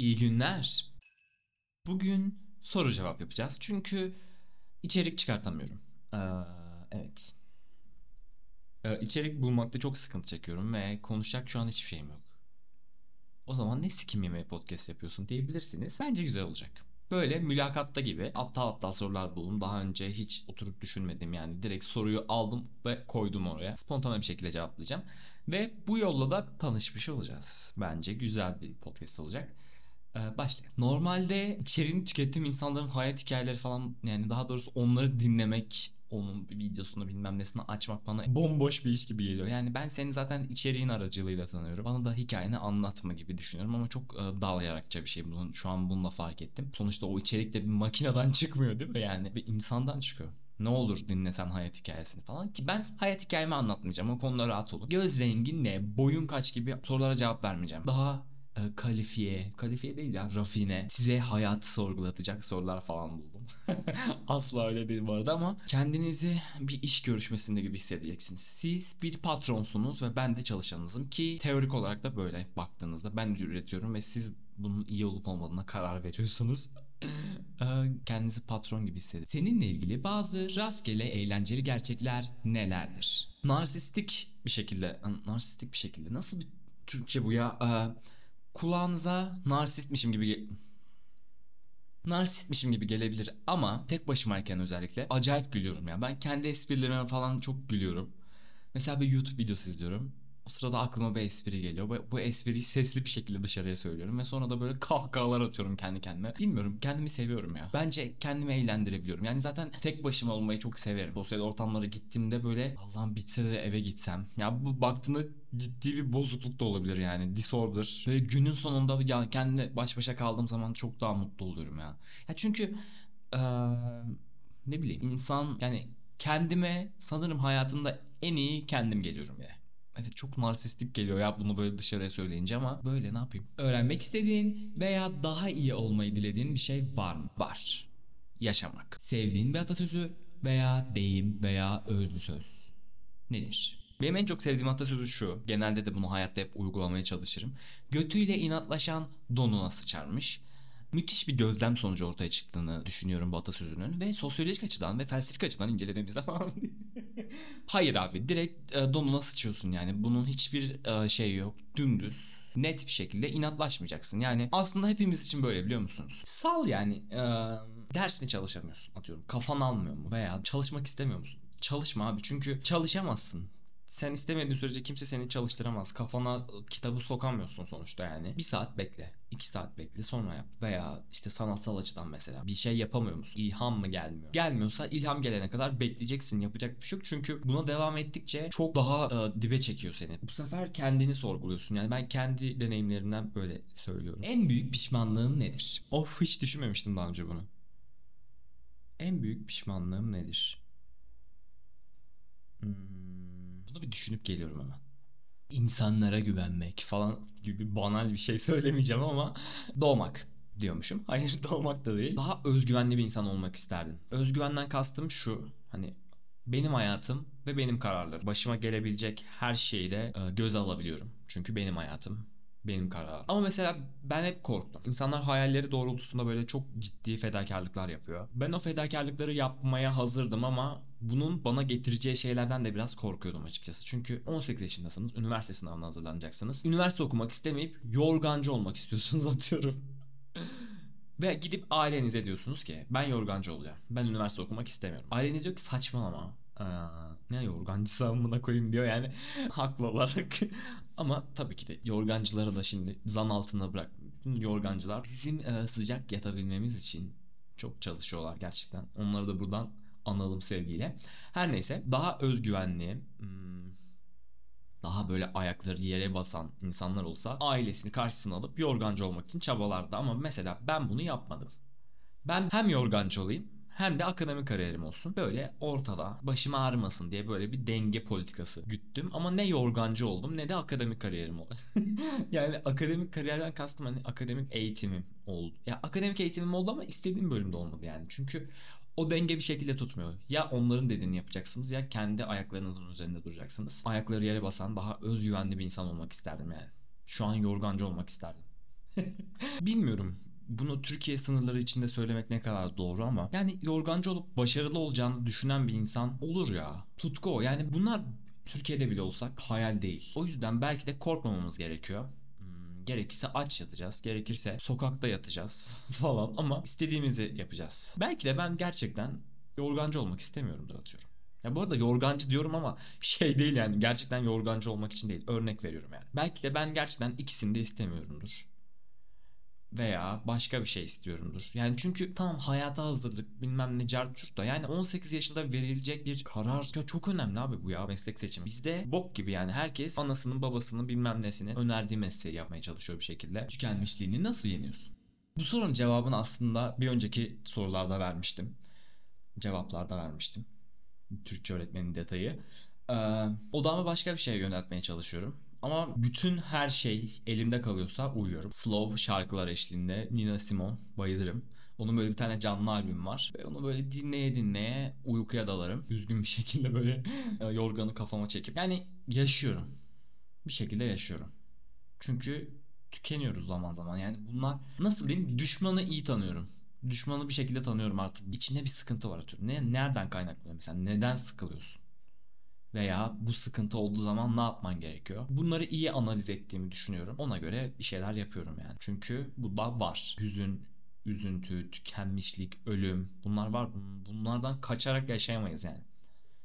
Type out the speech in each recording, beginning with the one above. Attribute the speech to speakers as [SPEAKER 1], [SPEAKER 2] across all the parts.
[SPEAKER 1] İyi günler. Bugün soru cevap yapacağız. Çünkü içerik çıkartamıyorum. Ee, evet. Ee, içerik bulmakta çok sıkıntı çekiyorum ve konuşacak şu an hiçbir şeyim yok. O zaman ne sikim yemeği podcast yapıyorsun diyebilirsiniz. Bence güzel olacak. Böyle mülakatta gibi aptal aptal sorular buldum. Daha önce hiç oturup düşünmedim yani. Direkt soruyu aldım ve koydum oraya. Spontane bir şekilde cevaplayacağım. Ve bu yolla da tanışmış olacağız. Bence güzel bir podcast olacak. Ee, başlayalım. Normalde içeriğini tükettiğim insanların hayat hikayeleri falan yani daha doğrusu onları dinlemek onun bir videosunu bilmem nesini açmak bana bomboş bir iş gibi geliyor. Yani ben seni zaten içeriğin aracılığıyla tanıyorum. Bana da hikayeni anlatma gibi düşünüyorum ama çok e, dalayarakça bir şey. Bunun, şu an bununla fark ettim. Sonuçta o içerik de bir makineden çıkmıyor değil mi yani? Bir insandan çıkıyor. Ne olur dinlesen hayat hikayesini falan ki ben hayat hikayemi anlatmayacağım o konuda rahat olun. Göz rengin ne, boyun kaç gibi sorulara cevap vermeyeceğim. Daha e, kalifiye, kalifiye değil ya rafine, size hayatı sorgulatacak sorular falan buldum. Asla öyle değil bu arada ama kendinizi bir iş görüşmesinde gibi hissedeceksiniz. Siz bir patronsunuz ve ben de çalışanınızım ki teorik olarak da böyle baktığınızda ben üretiyorum ve siz bunun iyi olup olmadığına karar veriyorsunuz. E, kendinizi patron gibi hissedin. Seninle ilgili bazı rastgele eğlenceli gerçekler nelerdir? Narsistik bir şekilde, narsistik bir şekilde nasıl bir Türkçe bu ya? Ee, kulağınıza narsistmişim gibi narsistmişim gibi gelebilir ama tek başımayken özellikle acayip gülüyorum ya. Ben kendi esprilerime falan çok gülüyorum. Mesela bir YouTube videosu izliyorum. Sırada aklıma bir espri geliyor. Bu, bu espriyi sesli bir şekilde dışarıya söylüyorum. Ve sonra da böyle kahkahalar atıyorum kendi kendime. Bilmiyorum kendimi seviyorum ya. Bence kendimi eğlendirebiliyorum. Yani zaten tek başıma olmayı çok severim. Sosyal ortamlara gittiğimde böyle Allah'ım bitse de eve gitsem. Ya bu baktığında ciddi bir bozukluk da olabilir yani. Disorder. Böyle günün sonunda ya kendime baş başa kaldığım zaman çok daha mutlu oluyorum ya. Ya çünkü ee, ne bileyim insan yani kendime sanırım hayatımda en iyi kendim geliyorum ya. Evet çok narsistik geliyor ya bunu böyle dışarıya söyleyince ama böyle ne yapayım? Öğrenmek istediğin veya daha iyi olmayı dilediğin bir şey var mı? Var. Yaşamak. Sevdiğin bir atasözü veya deyim veya özlü söz. Nedir? Benim en çok sevdiğim atasözü şu. Genelde de bunu hayatta hep uygulamaya çalışırım. Götüyle inatlaşan donuna sıçarmış müthiş bir gözlem sonucu ortaya çıktığını düşünüyorum bu atasözünün ve sosyolojik açıdan ve felsefik açıdan incelediğimizde falan. Hayır abi direkt e, donuna sıçıyorsun yani bunun hiçbir e, şey yok dümdüz net bir şekilde inatlaşmayacaksın yani aslında hepimiz için böyle biliyor musunuz? Sal yani e, ders mi çalışamıyorsun atıyorum kafan almıyor mu veya çalışmak istemiyor musun? Çalışma abi çünkü çalışamazsın sen istemediğin sürece kimse seni çalıştıramaz. Kafana kitabı sokamıyorsun sonuçta yani. Bir saat bekle. iki saat bekle sonra yap. Veya işte sanatsal açıdan mesela bir şey yapamıyor musun? İlham mı gelmiyor? Gelmiyorsa ilham gelene kadar bekleyeceksin. Yapacak bir şey yok. Çünkü buna devam ettikçe çok daha e, dibe çekiyor seni. Bu sefer kendini sorguluyorsun. Yani ben kendi deneyimlerimden böyle söylüyorum. En büyük pişmanlığın nedir? Of hiç düşünmemiştim daha önce bunu. En büyük pişmanlığım nedir? Hmm. Bunu bir düşünüp geliyorum ama. İnsanlara güvenmek falan gibi banal bir şey söylemeyeceğim ama doğmak diyormuşum. Hayır doğmak da değil. Daha özgüvenli bir insan olmak isterdim. Özgüvenden kastım şu. Hani benim hayatım ve benim kararlarım. Başıma gelebilecek her şeyi de e, göze alabiliyorum. Çünkü benim hayatım, benim kararım. Ama mesela ben hep korktum. İnsanlar hayalleri doğrultusunda böyle çok ciddi fedakarlıklar yapıyor. Ben o fedakarlıkları yapmaya hazırdım ama bunun bana getireceği şeylerden de biraz korkuyordum açıkçası. Çünkü 18 yaşındasınız, üniversite sınavına hazırlanacaksınız. Üniversite okumak istemeyip yorgancı olmak istiyorsunuz atıyorum. Ve gidip ailenize diyorsunuz ki ben yorgancı olacağım. Ben üniversite okumak istemiyorum. Aileniz diyor ki saçmalama. Aa, ne yorgancısı amına koyayım diyor yani haklı olarak. Ama tabii ki de yorgancıları da şimdi zan altına bırak. Yorgancılar bizim e, sıcak yatabilmemiz için çok çalışıyorlar gerçekten. Onları da buradan analım sevgiyle. Her neyse daha özgüvenli, hmm, daha böyle ayakları yere basan insanlar olsa ailesini karşısına alıp yorgancı olmak için çabalardı. Ama mesela ben bunu yapmadım. Ben hem yorgancı olayım hem de akademik kariyerim olsun. Böyle ortada başım ağrımasın diye böyle bir denge politikası güttüm. Ama ne yorgancı oldum ne de akademik kariyerim oldu. yani akademik kariyerden kastım hani akademik eğitimim oldu. Ya akademik eğitimim oldu ama istediğim bölümde olmadı yani. Çünkü o denge bir şekilde tutmuyor. Ya onların dediğini yapacaksınız ya kendi ayaklarınızın üzerinde duracaksınız. Ayakları yere basan daha özgüvenli bir insan olmak isterdim yani. Şu an yorgancı olmak isterdim. Bilmiyorum. Bunu Türkiye sınırları içinde söylemek ne kadar doğru ama yani yorgancı olup başarılı olacağını düşünen bir insan olur ya. Tutku o. Yani bunlar Türkiye'de bile olsak hayal değil. O yüzden belki de korkmamamız gerekiyor. Hmm, Gerekirse aç yatacağız, gerekirse sokakta yatacağız falan ama istediğimizi yapacağız. Belki de ben gerçekten yorgancı olmak istemiyorumdur atıyorum. Ya bu arada yorgancı diyorum ama şey değil yani gerçekten yorgancı olmak için değil. Örnek veriyorum yani. Belki de ben gerçekten ikisini de istemiyorumdur veya başka bir şey istiyorumdur. Yani çünkü tamam hayata hazırlık bilmem ne cart da yani 18 yaşında verilecek bir karar ya çok önemli abi bu ya meslek seçimi. Bizde bok gibi yani herkes anasının babasının bilmem nesini önerdiği mesleği yapmaya çalışıyor bir şekilde. Tükenmişliğini nasıl yeniyorsun? Bu sorunun cevabını aslında bir önceki sorularda vermiştim. Cevaplarda vermiştim. Türkçe öğretmenin detayı. Ee, odamı başka bir şeye yöneltmeye çalışıyorum. Ama bütün her şey elimde kalıyorsa uyuyorum. Flow şarkılar eşliğinde Nina Simone bayılırım. Onun böyle bir tane canlı albüm var. Ve onu böyle dinleye dinleye uykuya dalarım. Üzgün bir şekilde böyle e, yorganı kafama çekip. Yani yaşıyorum. Bir şekilde yaşıyorum. Çünkü tükeniyoruz zaman zaman. Yani bunlar nasıl diyeyim düşmanı iyi tanıyorum. Düşmanı bir şekilde tanıyorum artık. İçinde bir sıkıntı var atıyorum. Ne, nereden kaynaklanıyor mesela? Neden sıkılıyorsun? Veya bu sıkıntı olduğu zaman ne yapman gerekiyor? Bunları iyi analiz ettiğimi düşünüyorum. Ona göre bir şeyler yapıyorum yani. Çünkü bu da var. Hüzün, üzüntü, tükenmişlik, ölüm bunlar var. Bunlardan kaçarak yaşayamayız yani.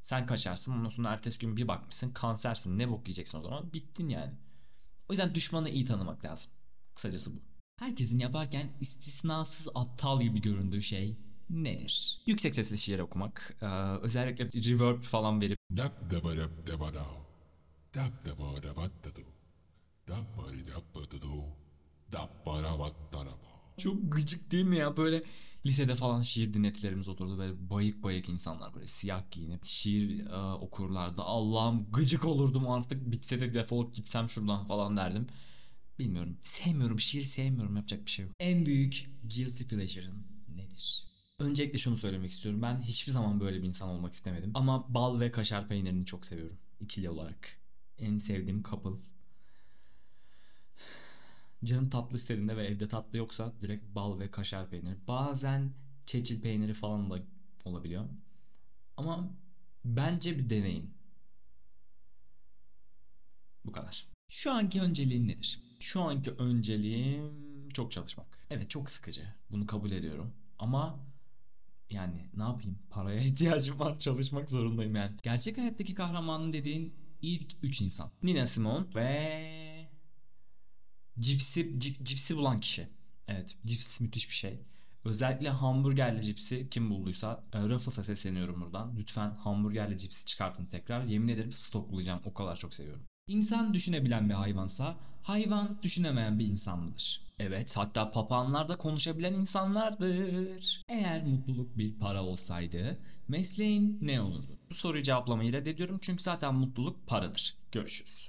[SPEAKER 1] Sen kaçarsın ondan sonra ertesi gün bir bakmışsın kansersin ne bok yiyeceksin o zaman bittin yani. O yüzden düşmanı iyi tanımak lazım. Kısacası bu. Herkesin yaparken istisnasız aptal gibi göründüğü şey nedir? Yüksek sesli şiir okumak, özellikle reverb falan verip
[SPEAKER 2] Dap daba dap daba da. Dap daba daba da do. Dap bari dap da do. Dap bara bat da da ba.
[SPEAKER 1] Çok gıcık değil mi ya? Böyle lisede falan şiir dinletilerimiz olurdu. Böyle bayık bayık insanlar böyle siyah giyinip şiir e, okurlardı. Allah'ım gıcık olurdum artık bitse de defolup gitsem şuradan falan derdim. Bilmiyorum. Sevmiyorum. Şiir sevmiyorum. Yapacak bir şey yok. En büyük guilty pleasure'ın nedir? Öncelikle şunu söylemek istiyorum. Ben hiçbir zaman böyle bir insan olmak istemedim. Ama bal ve kaşar peynirini çok seviyorum. ikili olarak. En sevdiğim couple. Canım tatlı istediğinde ve evde tatlı yoksa direkt bal ve kaşar peyniri. Bazen çeçil peyniri falan da olabiliyor. Ama bence bir deneyin. Bu kadar. Şu anki önceliğin nedir? Şu anki önceliğim çok çalışmak. Evet çok sıkıcı. Bunu kabul ediyorum. Ama yani ne yapayım? Paraya ihtiyacım var. Çalışmak zorundayım yani. Gerçek hayattaki kahramanın dediğin ilk 3 insan. Nina Simone ve cipsi cip, cipsi bulan kişi. Evet, cips müthiş bir şey. Özellikle hamburgerli cipsi kim bulduysa e, Ruffles'a sesleniyorum buradan. Lütfen hamburgerli cipsi çıkartın tekrar. Yemin ederim stoklayacağım. O kadar çok seviyorum. İnsan düşünebilen bir hayvansa hayvan düşünemeyen bir insan mıdır? Evet hatta papağanlar da konuşabilen insanlardır. Eğer mutluluk bir para olsaydı mesleğin ne olurdu? Bu soruyu cevaplamayı reddediyorum çünkü zaten mutluluk paradır. Görüşürüz.